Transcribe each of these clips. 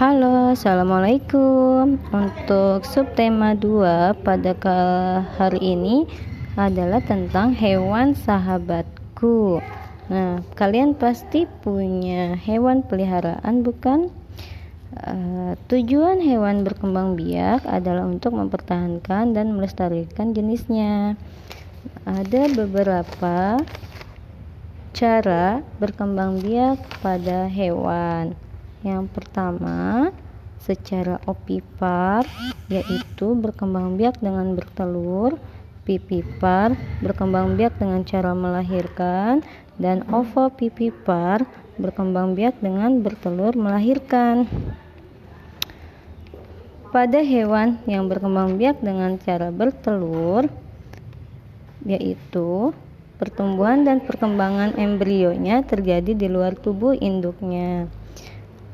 Halo, Assalamualaikum. Untuk subtema 2 pada hari ini adalah tentang hewan sahabatku. Nah, kalian pasti punya hewan peliharaan bukan? Uh, tujuan hewan berkembang biak adalah untuk mempertahankan dan melestarikan jenisnya. Ada beberapa cara berkembang biak pada hewan yang pertama, secara opipar yaitu berkembang biak dengan bertelur, pipipar berkembang biak dengan cara melahirkan dan ovopipipar berkembang biak dengan bertelur melahirkan. Pada hewan yang berkembang biak dengan cara bertelur yaitu pertumbuhan dan perkembangan embrionya terjadi di luar tubuh induknya.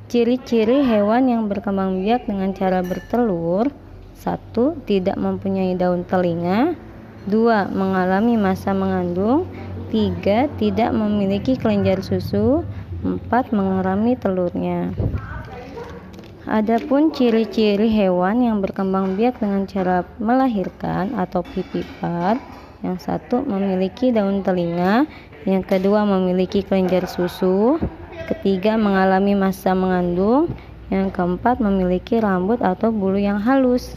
Ciri-ciri hewan yang berkembang biak dengan cara bertelur. Satu, Tidak mempunyai daun telinga. Dua, Mengalami masa mengandung. Tiga, Tidak memiliki kelenjar susu. Empat, Mengerami telurnya. Adapun ciri-ciri hewan yang berkembang biak dengan cara melahirkan atau pipipar yang satu memiliki daun telinga, yang kedua memiliki kelenjar susu, Ketiga, mengalami masa mengandung. Yang keempat, memiliki rambut atau bulu yang halus.